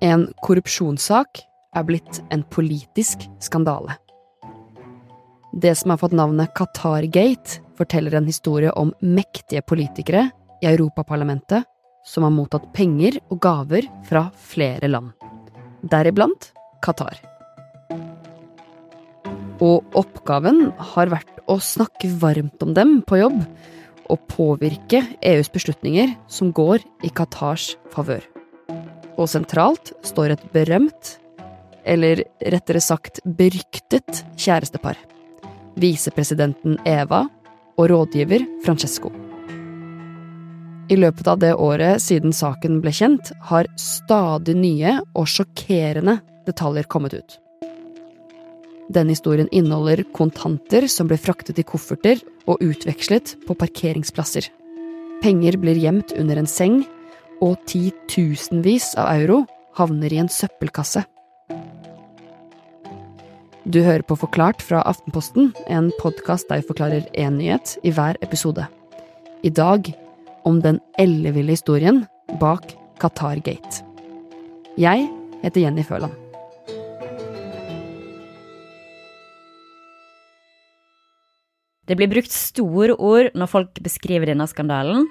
En korrupsjonssak er blitt en politisk skandale. Det som har fått navnet Qatar-gate, forteller en historie om mektige politikere i Europaparlamentet som har mottatt penger og gaver fra flere land, deriblant Qatar. Og oppgaven har vært å snakke varmt om dem på jobb og påvirke EUs beslutninger som går i Qatars favør. Og sentralt står et berømt, eller rettere sagt beryktet, kjærestepar. Visepresidenten Eva og rådgiver Francesco. I løpet av det året siden saken ble kjent, har stadig nye og sjokkerende detaljer kommet ut. Denne historien inneholder kontanter som ble fraktet i kofferter og utvekslet på parkeringsplasser. Penger blir gjemt under en seng, og titusenvis av euro havner i en søppelkasse. Du hører på Forklart fra Aftenposten, en podkast der jeg forklarer én nyhet i hver episode. I dag om den elleville historien bak Qatar-gate. Jeg heter Jenny Føland. Det blir brukt store ord når folk beskriver denne skandalen.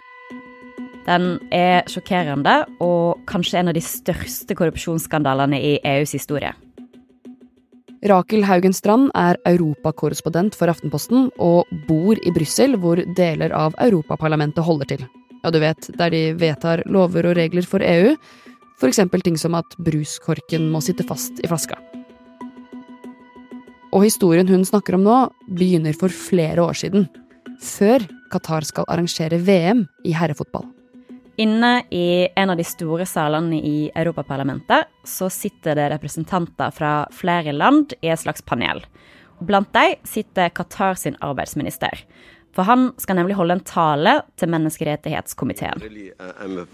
Den er sjokkerende og kanskje en av de største korrupsjonsskandalene i EUs historie. Rakel Haugen Strand er europakorrespondent for Aftenposten og bor i Brussel, hvor deler av Europaparlamentet holder til. Ja, du vet, der de vedtar lover og regler for EU, eksempel ting som at bruskorken må sitte fast i flaska. Og historien hun snakker om nå, begynner for flere år siden. Før Qatar skal arrangere VM i herrefotball. Inne i en av de store salene i Europaparlamentet så sitter det representanter fra flere land i et slags panel. Blant dem sitter Qatar sin arbeidsminister. For han skal nemlig holde en tale til menneskerettighetskomiteen. Uh, uh, uh,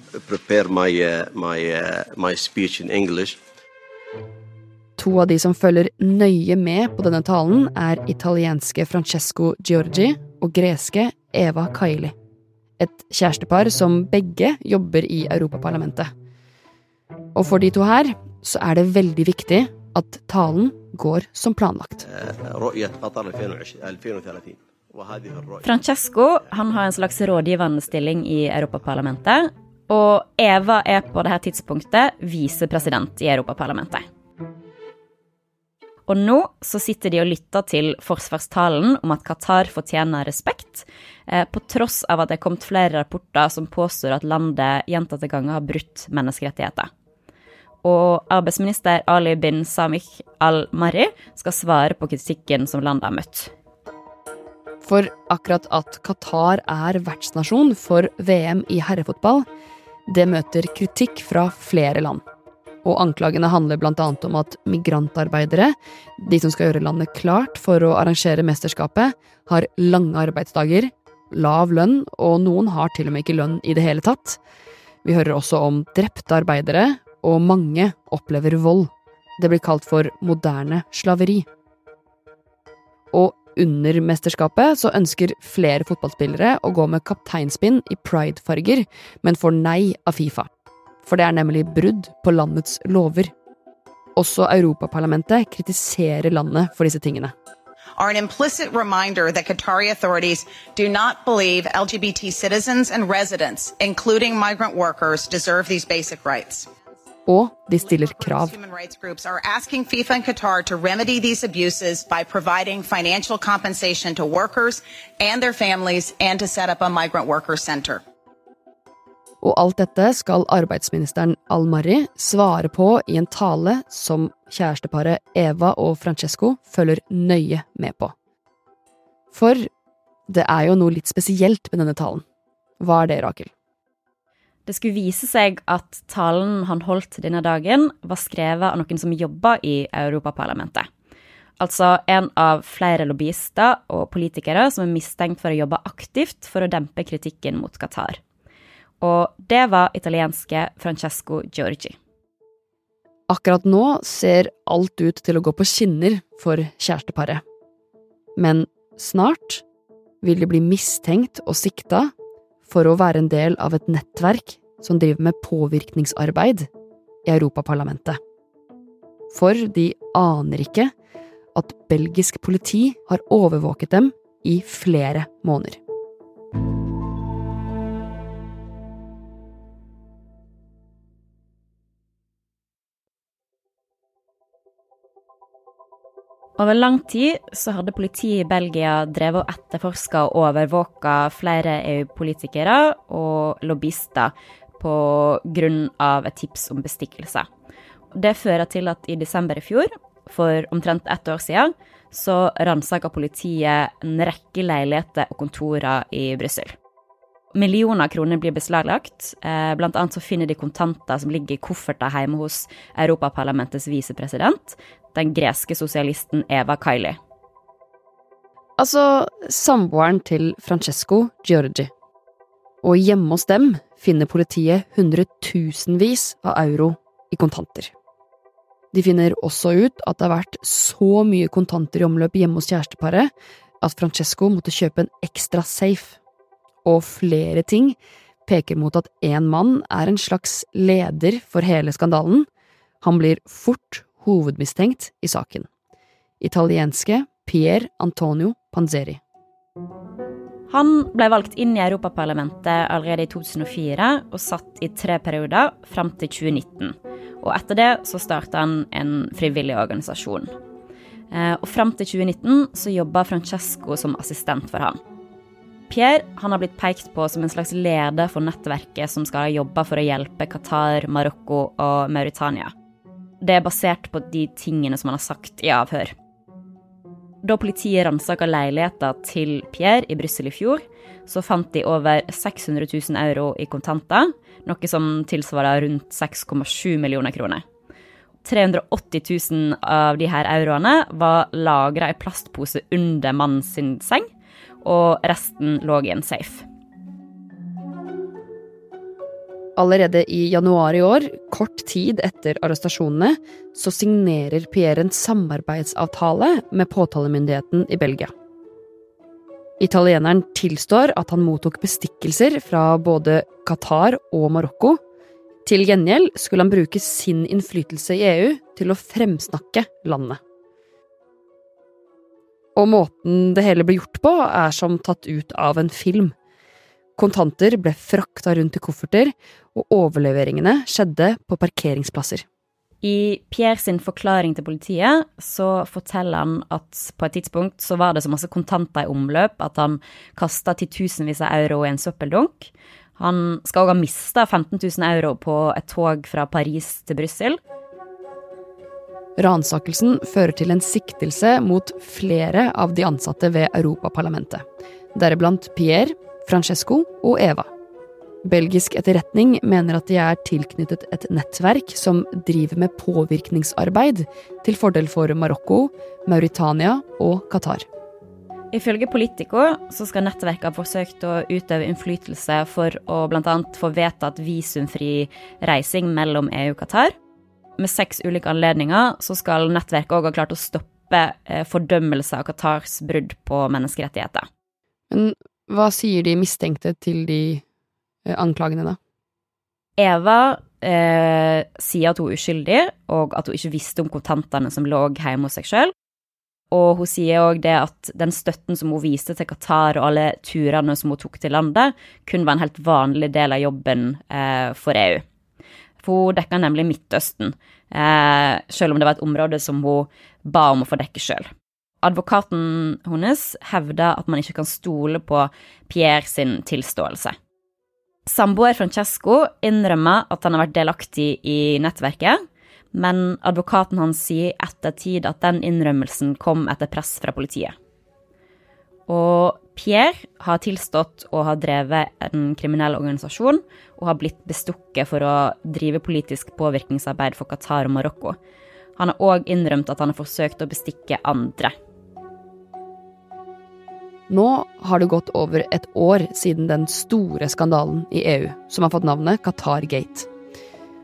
to av de som følger nøye med på denne talen, er italienske Francesco Giorgi og greske Eva Kaili et kjærestepar som begge jobber i Europaparlamentet. Og for de to her så er det veldig viktig at talen går som planlagt. Francesco han har en slags rådgivende stilling i Europaparlamentet. Og Eva er på dette tidspunktet visepresident i Europaparlamentet. Og nå så sitter de og lytter til forsvarstalen om at Qatar fortjener respekt, eh, på tross av at det er kommet flere rapporter som påstår at landet gjentatte ganger har brutt menneskerettigheter. Og arbeidsminister Ali bin Samik al-Mari skal svare på kritikken som landet har møtt. For akkurat at Qatar er vertsnasjon for VM i herrefotball, det møter kritikk fra flere land og anklagene handler blant annet om at migrantarbeidere, de som skal gjøre landet klart for å arrangere mesterskapet, har lange arbeidsdager, lav lønn, og noen har til og med ikke lønn i det hele tatt. Vi hører også om drepte arbeidere, og mange opplever vold. Det blir kalt for moderne slaveri. Og under mesterskapet så ønsker flere fotballspillere å gå med kapteinspinn i pridefarger, men får nei av Fifa for det er nemlig brudd på landets lover. Også Europaparlamentet kritiserer landet for disse tingene. are an implicit reminder that Qatari authorities do not believe LGBT citizens and residents, including migrant workers, deserve these basic rights. Og de stiller krav. Human rights groups are asking FIFA and Qatar to remedy these abuses by providing financial compensation to workers and their families and to set up a migrant worker center. Og alt dette skal arbeidsministeren Al-Marri svare på i en tale som kjæresteparet Eva og Francesco følger nøye med på. For det er jo noe litt spesielt med denne talen. Hva er det, Rakel? Det skulle vise seg at talen han holdt denne dagen, var skrevet av noen som jobba i Europaparlamentet. Altså en av flere lobbyister og politikere som er mistenkt for å jobbe aktivt for å dempe kritikken mot Qatar og det var italienske Francesco Giorgi. Akkurat nå ser alt ut til å gå på skinner for kjæresteparet. Men snart vil de bli mistenkt og sikta for å være en del av et nettverk som driver med påvirkningsarbeid i Europaparlamentet. For de aner ikke at belgisk politi har overvåket dem i flere måneder. Over lang tid så hadde politiet i Belgia drevet og etterforska og overvåka flere EU-politikere og lobbyister på grunn av et tips om bestikkelse. Det fører til at i desember i fjor, for omtrent ett år siden, så ransaka politiet en rekke leiligheter og kontorer i Brussel. Millioner kroner blir beslaglagt. Eh, blant annet så finner de kontanter som ligger i kofferter hjemme hos Europaparlamentets visepresident, den greske sosialisten Eva Kaili. Altså samboeren til Francesco Giorgi. Og hjemme hos dem finner politiet hundretusenvis av euro i kontanter. De finner også ut at det har vært så mye kontanter i omløp hjemme hos kjæresteparet at Francesco måtte kjøpe en ekstra safe og flere ting peker mot at en mann er en slags leder for hele skandalen. Han blir fort hovedmistenkt i saken. Italienske Pier Antonio Panzeri. Han ble valgt inn i Europaparlamentet allerede i 2004 og satt i tre perioder fram til 2019. Og etter det så starta han en frivillig organisasjon. Eh, og fram til 2019 så jobba Francesco som assistent for han. Pierre han har blitt pekt på som en slags leder for nettverket som skal ha jobba for å hjelpe Qatar, Marokko og Mauritania. Det er basert på de tingene som han har sagt i avhør. Da politiet ransaka leiligheter til Pierre i Brussel i fjor, så fant de over 600 000 euro i kontanter, noe som tilsvarer rundt 6,7 millioner kroner. 380 000 av de her euroene var lagra i plastpose under mannens seng, og resten lå i en safe. Allerede i januar i år, kort tid etter arrestasjonene, så signerer Pierre en samarbeidsavtale med påtalemyndigheten i Belgia. Italieneren tilstår at han mottok bestikkelser fra både Qatar og Marokko. Til gjengjeld skulle han bruke sin innflytelse i EU til å fremsnakke landet. Og måten det hele ble gjort på, er som tatt ut av en film. Kontanter ble frakta rundt i kofferter, og overleveringene skjedde på parkeringsplasser. I Pierre sin forklaring til politiet så forteller han at på et tidspunkt så var det så masse kontanter i omløp at han kasta titusenvis av euro i en søppeldunk. Han skal òg ha mista 15 000 euro på et tog fra Paris til Brussel. Ransakelsen fører til en siktelse mot flere av de ansatte ved Europaparlamentet, deriblant Pierre, Francesco og Eva. Belgisk etterretning mener at de er tilknyttet et nettverk som driver med påvirkningsarbeid til fordel for Marokko, Mauritania og Qatar. Ifølge Politico så skal nettverket ha forsøkt å utøve innflytelse for å bl.a. få vedtatt visumfri reising mellom EU og Qatar med seks ulike anledninger så skal nettverket òg ha klart å stoppe eh, fordømmelse av Qatars brudd på menneskerettigheter. Men hva sier de mistenkte til de eh, anklagene, da? Eva eh, sier at hun er uskyldig, og at hun ikke visste om kontantene som lå hjemme hos seg sjøl. Og hun sier òg det at den støtten som hun viste til Qatar og alle turene som hun tok til landet, kun var en helt vanlig del av jobben eh, for EU. For hun dekka nemlig Midtøsten, eh, selv om det var et område som hun ba om å få dekke sjøl. Advokaten hennes hevda at man ikke kan stole på Pierre sin tilståelse. Samboer Francesco innrømmer at han har vært delaktig i nettverket, men advokaten hans sier etter ettertid at den innrømmelsen kom etter press fra politiet. Og Pierre har tilstått å ha drevet en kriminell organisasjon og har blitt bestukket for å drive politisk påvirkningsarbeid for Qatar og Marokko. Han har òg innrømt at han har forsøkt å bestikke andre. Nå har det gått over et år siden den store skandalen i EU, som har fått navnet Qatar Gate.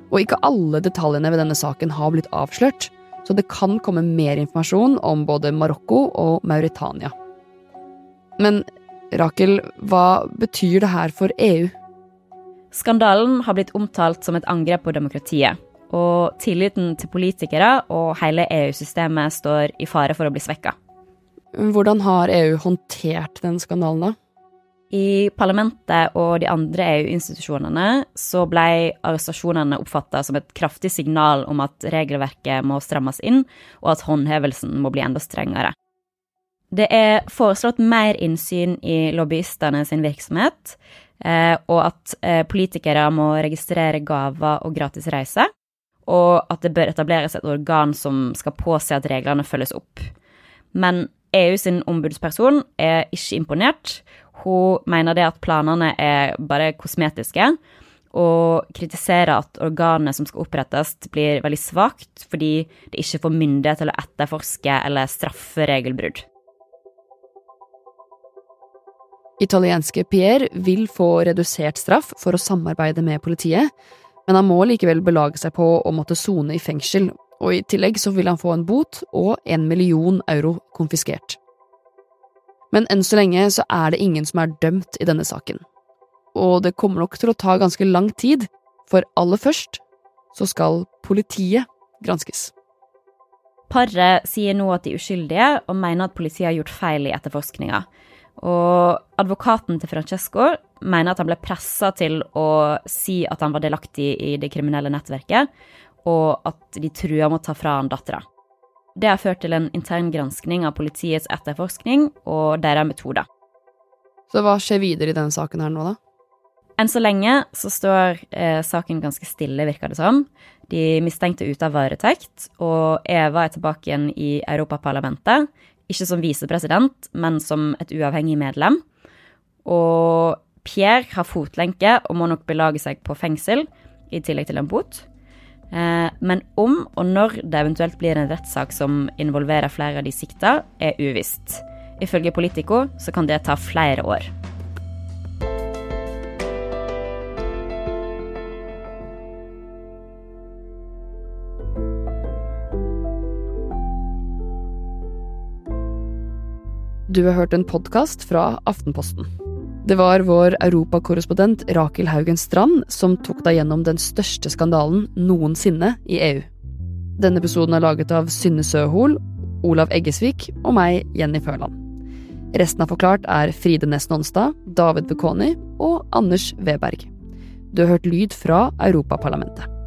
Og ikke alle detaljene ved denne saken har blitt avslørt, så det kan komme mer informasjon om både Marokko og Mauritania. Men Rakel, hva betyr det her for EU? Skandalen har blitt omtalt som et angrep på demokratiet, og tilliten til politikere og hele EU-systemet står i fare for å bli svekka. Hvordan har EU håndtert den skandalen, da? I parlamentet og de andre EU-institusjonene så ble arrestasjonene oppfatta som et kraftig signal om at regelverket må strammes inn, og at håndhevelsen må bli enda strengere. Det er foreslått mer innsyn i lobbyistene sin virksomhet, eh, og at eh, politikere må registrere gaver og gratis reise, og at det bør etableres et organ som skal påse at reglene følges opp. Men EU sin ombudsperson er ikke imponert, hun mener det at planene er bare kosmetiske, og kritiserer at organet som skal opprettes, blir veldig svakt fordi det ikke får myndighet til å etterforske eller straffe regelbrudd. Italienske Pierre vil få redusert straff for å samarbeide med politiet, men han må likevel belage seg på å måtte sone i fengsel, og i tillegg så vil han få en bot og en million euro konfiskert. Men enn så lenge så er det ingen som er dømt i denne saken. Og det kommer nok til å ta ganske lang tid, for aller først så skal politiet granskes. Paret sier nå at de er uskyldige, og mener at politiet har gjort feil i etterforskninga. Og advokaten til Francesco mener at han ble pressa til å si at han var delaktig i det kriminelle nettverket, og at de trua med å ta fra han dattera. Det har ført til en intern granskning av politiets etterforskning og deres metoder. Så hva skjer videre i denne saken her nå, da? Enn så lenge så står eh, saken ganske stille, virker det som. De mistenkte ute av varetekt, og Eva er tilbake igjen i Europaparlamentet. Ikke som visepresident, men som et uavhengig medlem. Og Pierre har fotlenke og må nok belage seg på fengsel, i tillegg til en bot. Eh, men om og når det eventuelt blir en rettssak som involverer flere av de sikta, er uvisst. Ifølge Politico så kan det ta flere år. Du har hørt en podkast fra Aftenposten. Det var vår europakorrespondent Rakel Haugen Strand som tok deg gjennom den største skandalen noensinne i EU. Denne episoden er laget av Synne Søhol, Olav Eggesvik og meg, Jenny Førland. Resten av Forklart er Fride Næss Nonstad, David Bekoni og Anders Weberg. Du har hørt lyd fra Europaparlamentet.